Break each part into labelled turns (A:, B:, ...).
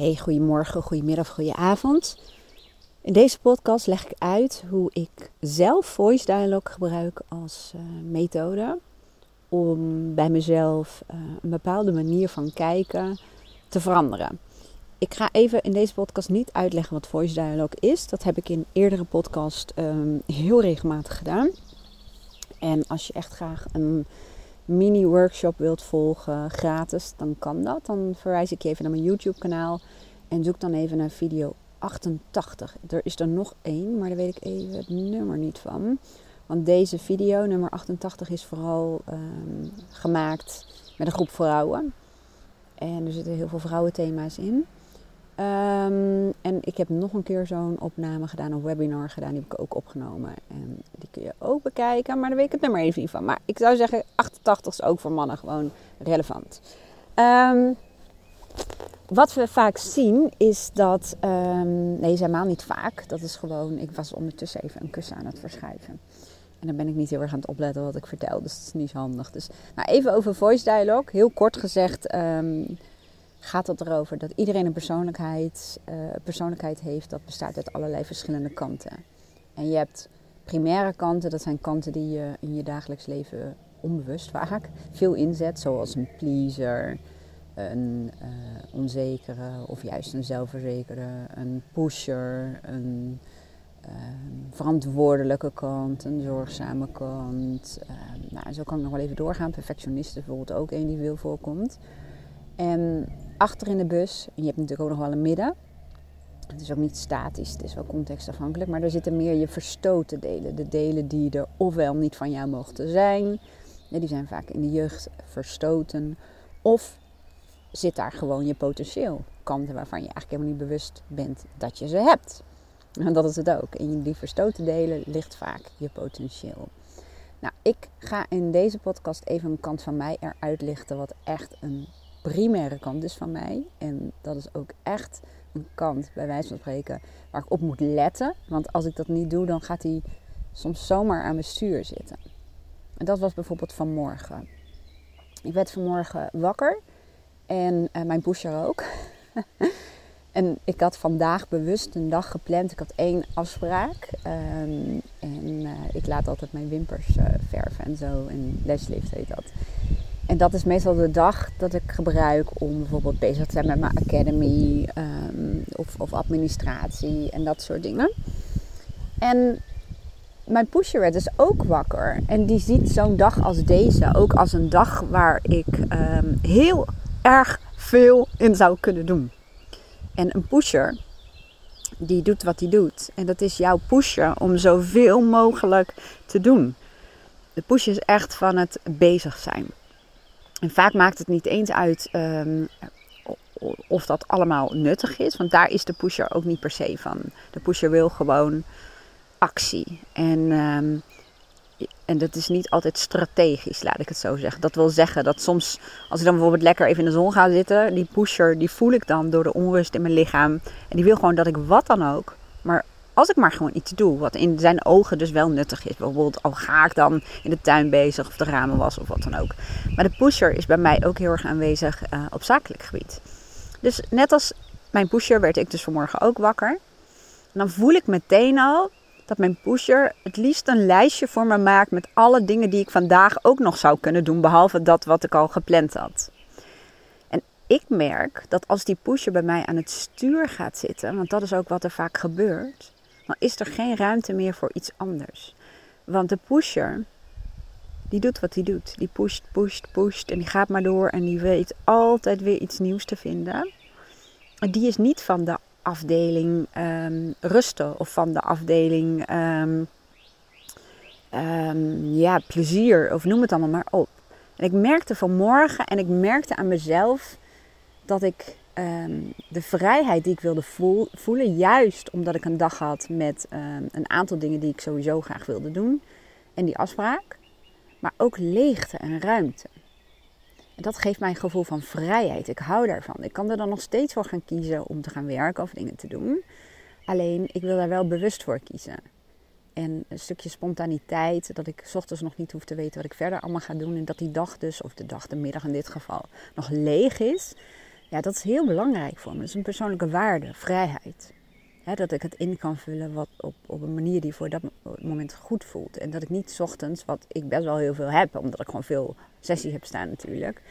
A: Hey, goedemorgen, goedemiddag, goedenavond. In deze podcast leg ik uit hoe ik zelf voice dialogue gebruik als uh, methode om bij mezelf uh, een bepaalde manier van kijken te veranderen. Ik ga even in deze podcast niet uitleggen wat voice dialogue is. Dat heb ik in eerdere podcast um, heel regelmatig gedaan. En als je echt graag een mini-workshop wilt volgen, gratis, dan kan dat. Dan verwijs ik je even naar mijn YouTube-kanaal en zoek dan even naar video 88. Er is er nog één, maar daar weet ik even het nummer niet van. Want deze video, nummer 88, is vooral um, gemaakt met een groep vrouwen. En er zitten heel veel vrouwenthema's in. Um, en ik heb nog een keer zo'n opname gedaan, een webinar gedaan. Die heb ik ook opgenomen. En die kun je ook bekijken, maar daar weet ik het nummer even niet van. Maar ik zou zeggen, 88 is ook voor mannen gewoon relevant. Um, wat we vaak zien is dat, um, nee, is helemaal niet vaak. Dat is gewoon, ik was ondertussen even een kussen aan het verschuiven. En dan ben ik niet heel erg aan het opletten wat ik vertel, dus dat is niet handig. Dus, nou, even over voice dialogue. Heel kort gezegd gaat het erover dat iedereen een persoonlijkheid, uh, persoonlijkheid heeft dat bestaat uit allerlei verschillende kanten. En je hebt primaire kanten, dat zijn kanten die je in je dagelijks leven onbewust vaak veel inzet, zoals een pleaser, een uh, onzekere of juist een zelfverzekerde, een pusher, een uh, verantwoordelijke kant, een zorgzame kant. Uh, nou, zo kan ik nog wel even doorgaan. Perfectionist is bijvoorbeeld ook een die veel voorkomt. En achter in de bus, en je hebt natuurlijk ook nog wel een midden. Het is ook niet statisch, het is wel contextafhankelijk, maar er zitten meer je verstoten delen. De delen die er ofwel niet van jou mochten zijn, die zijn vaak in de jeugd verstoten. Of zit daar gewoon je potentieel. Kanten waarvan je eigenlijk helemaal niet bewust bent dat je ze hebt. En dat is het ook. In die verstoten delen ligt vaak je potentieel. Nou, ik ga in deze podcast even een kant van mij eruit lichten, wat echt een primaire kant is van mij. En dat is ook echt een kant, bij wijze van spreken, waar ik op moet letten. Want als ik dat niet doe, dan gaat hij soms zomaar aan mijn stuur zitten. En dat was bijvoorbeeld vanmorgen. Ik werd vanmorgen wakker en uh, mijn pusher ook. en ik had vandaag bewust een dag gepland. Ik had één afspraak. Um, en uh, ik laat altijd mijn wimpers uh, verven en zo. En lashlift heet dat. En dat is meestal de dag dat ik gebruik om bijvoorbeeld bezig te zijn met mijn academy um, of, of administratie en dat soort dingen. En mijn pusher werd dus ook wakker. En die ziet zo'n dag als deze ook als een dag waar ik um, heel erg veel in zou kunnen doen. En een pusher, die doet wat hij doet. En dat is jouw pusher om zoveel mogelijk te doen. De push is echt van het bezig zijn. En vaak maakt het niet eens uit um, of dat allemaal nuttig is. Want daar is de pusher ook niet per se van. De pusher wil gewoon actie. En um, en dat is niet altijd strategisch, laat ik het zo zeggen. Dat wil zeggen dat soms, als ik dan bijvoorbeeld lekker even in de zon ga zitten, die pusher, die voel ik dan door de onrust in mijn lichaam. En die wil gewoon dat ik wat dan ook. Maar als ik maar gewoon iets doe, wat in zijn ogen dus wel nuttig is. Bijvoorbeeld, al ga ik dan in de tuin bezig of de ramen was of wat dan ook. Maar de pusher is bij mij ook heel erg aanwezig uh, op zakelijk gebied. Dus net als mijn pusher werd ik dus vanmorgen ook wakker. En dan voel ik meteen al dat mijn pusher het liefst een lijstje voor me maakt met alle dingen die ik vandaag ook nog zou kunnen doen, behalve dat wat ik al gepland had. En ik merk dat als die pusher bij mij aan het stuur gaat zitten, want dat is ook wat er vaak gebeurt, dan is er geen ruimte meer voor iets anders. Want de pusher, die doet wat hij doet. Die pusht, pusht, pusht en die gaat maar door en die weet altijd weer iets nieuws te vinden. En die is niet van de afdeling um, rusten of van de afdeling um, um, ja, plezier of noem het allemaal maar op. En ik merkte vanmorgen en ik merkte aan mezelf dat ik de vrijheid die ik wilde voel, voelen, juist omdat ik een dag had met een aantal dingen die ik sowieso graag wilde doen en die afspraak, maar ook leegte en ruimte. En dat geeft mij een gevoel van vrijheid. Ik hou daarvan. Ik kan er dan nog steeds voor gaan kiezen om te gaan werken of dingen te doen. Alleen ik wil daar wel bewust voor kiezen. En een stukje spontaniteit, dat ik ochtends nog niet hoef te weten wat ik verder allemaal ga doen. En dat die dag dus, of de dag, de middag in dit geval, nog leeg is. Ja, dat is heel belangrijk voor me. Dat is een persoonlijke waarde, vrijheid. dat ik het in kan vullen wat op, op een manier die voor dat moment goed voelt. En dat ik niet ochtends, wat ik best wel heel veel heb, omdat ik gewoon veel sessies heb staan natuurlijk.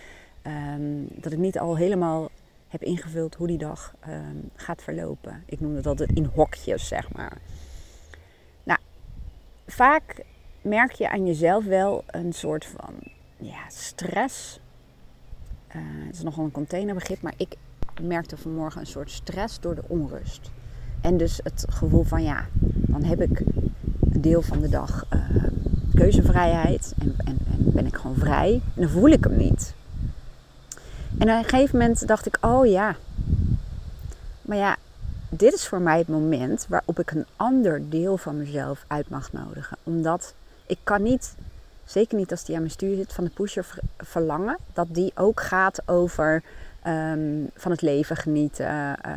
A: Ehm, dat ik niet al helemaal heb ingevuld hoe die dag ehm, gaat verlopen. Ik noem het altijd in hokjes, zeg maar. Nou, vaak merk je aan jezelf wel een soort van ja, stress. Uh, het is nogal een containerbegrip, maar ik merkte vanmorgen een soort stress door de onrust. En dus het gevoel van ja, dan heb ik een deel van de dag uh, keuzevrijheid en, en, en, ben ik gewoon vrij. En dan voel ik hem niet. En op een gegeven moment dacht ik, oh ja, maar ja, dit is voor mij het moment waarop ik een ander deel van mezelf uit mag nodigen. Omdat ik kan niet, zeker niet als die aan mijn stuur zit, van de pusher verlangen dat die ook gaat over ehm, van het leven genieten, uh,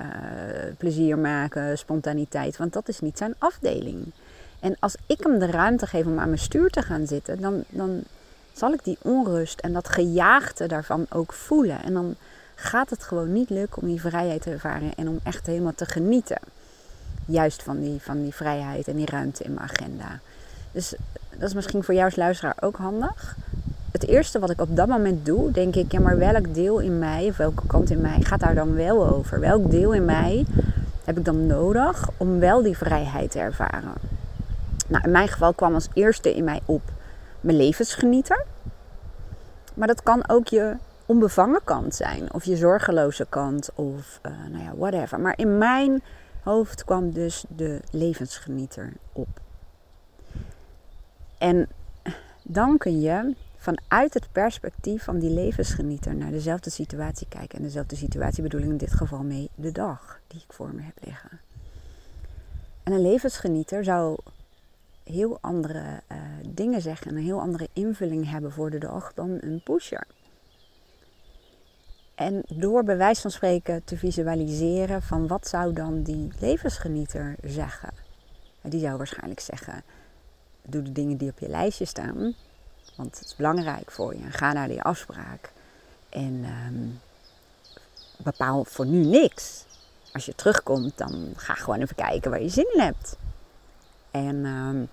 A: plezier maken, spontaniteit. Want dat is niet zijn afdeling. En als ik hem de ruimte geef om aan mijn stuur te gaan zitten, dan, dan zal ik die onrust en dat gejaagde daarvan ook voelen. En dan gaat het gewoon niet lukken om die vrijheid te ervaren en om echt helemaal te genieten. Juist van die, van die vrijheid en die ruimte in mijn agenda. Dus dat is misschien voor jou als luisteraar ook handig. Het eerste wat ik op dat moment doe, denk ik, ja, maar welk deel in mij, of welke kant in mij gaat daar dan wel over? Welk deel in mij heb ik dan nodig om wel die vrijheid te ervaren? Nou, in mijn geval kwam als eerste in mij op mijn levensgenieter. Maar dat kan ook je onbevangen kant zijn. Of je zorgeloze kant. Of uh, nou ja, whatever. Maar in mijn hoofd kwam dus de levensgenieter op. En dan kun je vanuit het perspectief van die levensgenieter naar dezelfde situatie kijken. En dezelfde situatie bedoel ik in dit geval mee de dag die ik voor me heb liggen. En een levensgenieter zou heel andere uh, dingen zeggen en een heel andere invulling hebben voor de dag dan een pusher. En door bij wijze van spreken te visualiseren van wat zou dan die levensgenieter zeggen. Die zou waarschijnlijk zeggen, doe de dingen die op je lijstje staan, want het is belangrijk voor je. Ga naar die afspraak en um, bepaal voor nu niks. Als je terugkomt, dan ga gewoon even kijken waar je zin in hebt. En um,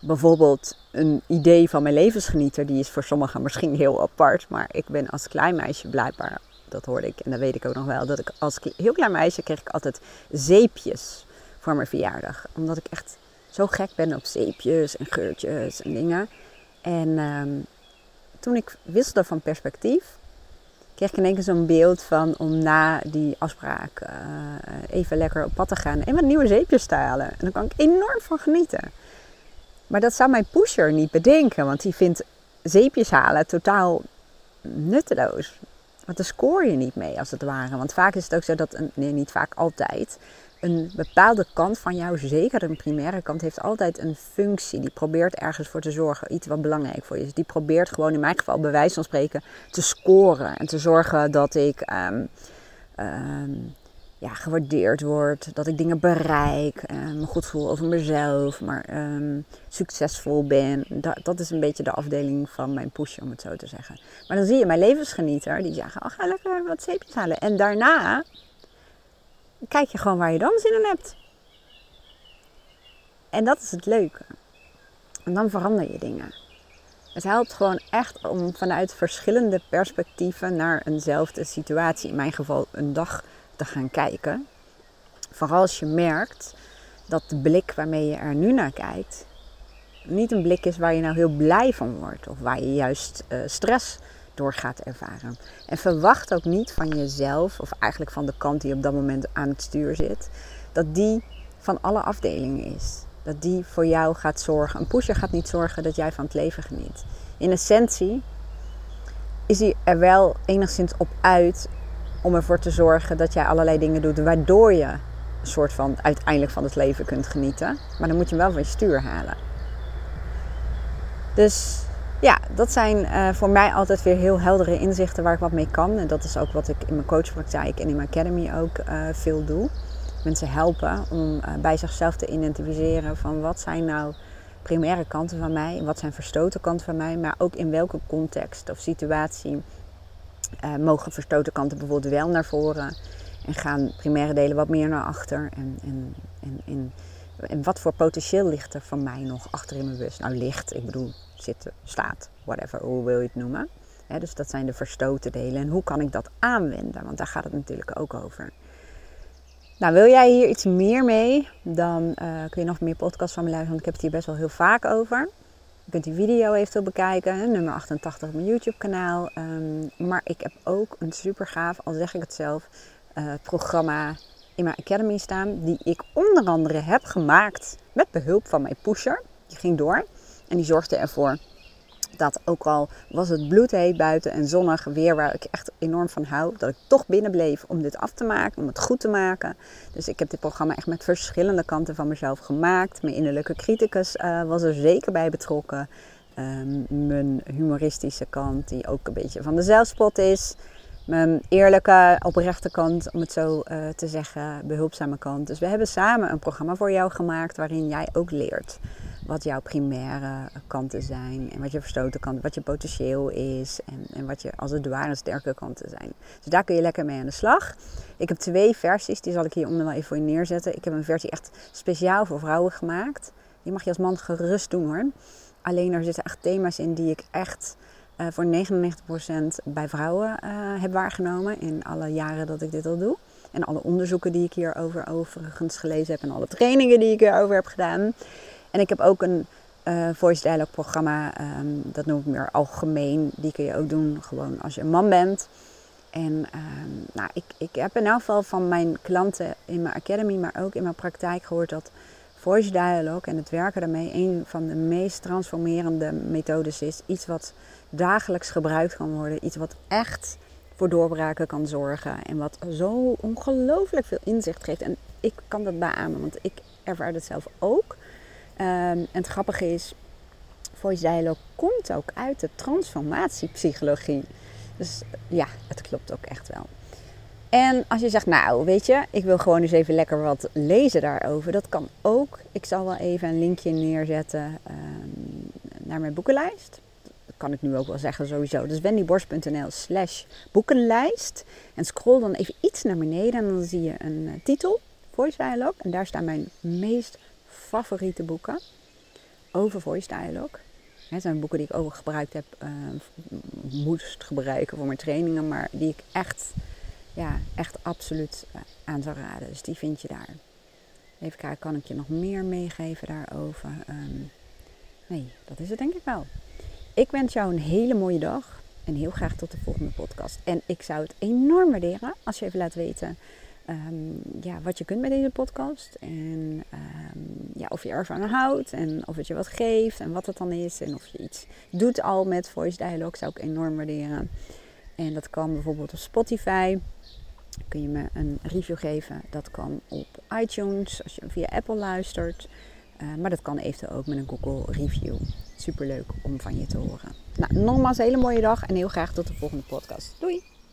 A: bijvoorbeeld een idee van mijn levensgenieter, die is voor sommigen misschien heel apart. Maar ik ben als klein meisje blijkbaar, dat hoorde ik en dat weet ik ook nog wel, dat ik als heel klein meisje kreeg ik altijd zeepjes voor mijn verjaardag. Omdat ik echt zo gek ben op zeepjes en geurtjes en dingen. En um, toen ik wisselde van perspectief, kreeg ik in één keer zo'n beeld van om na die afspraak uh, even lekker op pad te gaan en wat nieuwe zeepjes te halen. En daar kan ik enorm van genieten. Maar dat zou mijn pusher niet bedenken, want die vindt zeepjes halen totaal nutteloos. Want daar scoor je niet mee als het ware. Want vaak is het ook zo dat, nee niet vaak, altijd, een bepaalde kant van jou, zeker een primaire kant, heeft altijd een functie. Die probeert ergens voor te zorgen, iets wat belangrijk voor je is. Die probeert gewoon, in mijn geval bij wijze van spreken, te scoren. En te zorgen dat ik um, ja, gewaardeerd word, dat ik dingen bereik, uh, me goed voel over mezelf, maar um, succesvol ben. Dat, dat, is een beetje de afdeling van mijn push, om het zo te zeggen. Maar dan zie je mijn levensgenieter, die zeggen, oh, ga lekker wat zeepjes halen. En daarna kijk je gewoon waar je dan zin in hebt. En dat is het leuke. En dan verander je dingen. Het helpt gewoon echt om vanuit verschillende perspectieven naar eenzelfde situatie, in mijn geval een dag, te gaan kijken. Vooral als je merkt dat de blik waarmee je er nu naar kijkt, niet een blik is waar je nou heel blij van wordt of waar je juist uh, stress door gaat ervaren. En verwacht ook niet van jezelf, of eigenlijk van de kant die op dat moment aan het stuur zit, dat die van alle afdelingen is. Dat die voor jou gaat zorgen. Een pusher gaat niet zorgen dat jij van het leven geniet. In essentie is hij er wel enigszins op uit om ervoor te zorgen dat jij allerlei dingen doet waardoor je een soort van uiteindelijk van het leven kunt genieten. Maar dan moet je hem wel van je stuur halen. Dus ja, dat zijn uh, voor mij altijd weer heel heldere inzichten waar ik wat mee kan. En dat is ook wat ik in mijn coachpraktijk en in mijn academy ook uh, veel doe. Mensen helpen om uh, bij zichzelf te identificeren van wat zijn nou primaire kanten van mij, wat zijn verstoten kanten van mij, maar ook in welke context of situatie mogen verstoten kanten bijvoorbeeld wel naar voren. En gaan primaire delen wat meer naar achter. En, en, en, en, wat voor potentieel ligt er van mij nog achter in mijn bus? Nou, ligt, ik bedoel, zitten, staat, whatever, hoe wil je het noemen. dus dat zijn de verstoten delen. En hoe kan ik dat aanwenden? Want daar gaat het natuurlijk ook over. Nou, wil jij hier iets meer mee, dan uh, kun je nog meer podcasts van me luisteren, want ik heb het hier best wel heel vaak over. Je kunt die video eventueel bekijken, nummer 88 op mijn YouTube kanaal. Um, maar ik heb ook een super gaaf, al zeg ik het zelf, uh, programma in mijn Academy staan. Die ik onder andere heb gemaakt met behulp van mijn pusher. Die ging door en die zorgde ervoor dat ook al was het bloedheet buiten en zonnig weer waar ik echt enorm van hou, dat ik toch binnen bleef om dit af te maken, om het goed te maken. Dus ik heb dit programma echt met verschillende kanten van mezelf gemaakt. Mijn innerlijke criticus uh, was er zeker bij betrokken. Um, mijn humoristische kant, die ook een beetje van de zelfspot is. Mijn eerlijke, oprechte kant, om het zo uh, te zeggen, behulpzame kant. Dus we hebben samen een programma voor jou gemaakt waarin jij ook leert wat jouw primaire kanten zijn en wat je verstoten kanten, wat je potentieel is en, en wat je als het ware sterke kanten zijn. Dus daar kun je lekker mee aan de slag. Ik heb twee versies, die zal ik hieronder wel even voor je neerzetten. Ik heb een versie echt speciaal voor vrouwen gemaakt. Die mag je als man gerust doen hoor. Alleen er zitten echt thema's in die ik echt uh, voor 99% bij vrouwen uh, heb waargenomen in alle jaren dat ik dit al doe. En alle onderzoeken die ik hierover overigens gelezen heb en alle trainingen die ik hierover heb gedaan. En ik heb ook een uh, voice dialogue programma, um, dat noem ik meer algemeen. Die kun je ook doen gewoon als je een man bent. En um, nou, ik, ik heb in elk geval van mijn klanten in mijn academy, maar ook in mijn praktijk gehoord dat voice dialogue en het werken daarmee een van de meest transformerende methodes is. Iets wat dagelijks gebruikt kan worden. Iets wat echt voor doorbraken kan zorgen. En wat zo ongelooflijk veel inzicht geeft. En ik kan dat beamen, want ik ervaar het zelf ook. Um, en het grappige is, voice dialogue komt ook uit de transformatiepsychologie. Dus ja, het klopt ook echt wel. En als je zegt, nou weet je, ik wil gewoon eens even lekker wat lezen daarover. Dat kan ook. Ik zal wel even een linkje neerzetten um, naar mijn boekenlijst. Dat kan ik nu ook wel zeggen sowieso. Dus wendyborst.nl slash boekenlijst. En scroll dan even iets naar beneden en dan zie je een uh, titel, voice dialogue. En daar staan mijn meest favoriete boeken over voice dialogue. Het zijn boeken die ik ook gebruikt heb, uh, moest gebruiken voor mijn trainingen, maar die ik echt, ja, echt absoluut uh, aan zou raden. Dus die vind je daar. Even kijken, kan ik je nog meer meegeven daarover? Um, nee, dat is het denk ik wel. Ik wens jou een hele mooie dag en heel graag tot de volgende podcast. En ik zou het enorm waarderen als je even laat weten um, ja, wat je kunt met deze podcast. En um, ja, of je ervan houdt en of het je wat geeft en wat het dan is. En of je iets doet al met voice dialogue, zou ik enorm waarderen. En dat kan bijvoorbeeld op Spotify. Kun je me een review geven. Dat kan op iTunes als je via Apple luistert. Uh, maar dat kan eventueel ook met een Google review. Super leuk om van je te horen. Nou, nogmaals een hele mooie dag en heel graag tot de volgende podcast. Doei!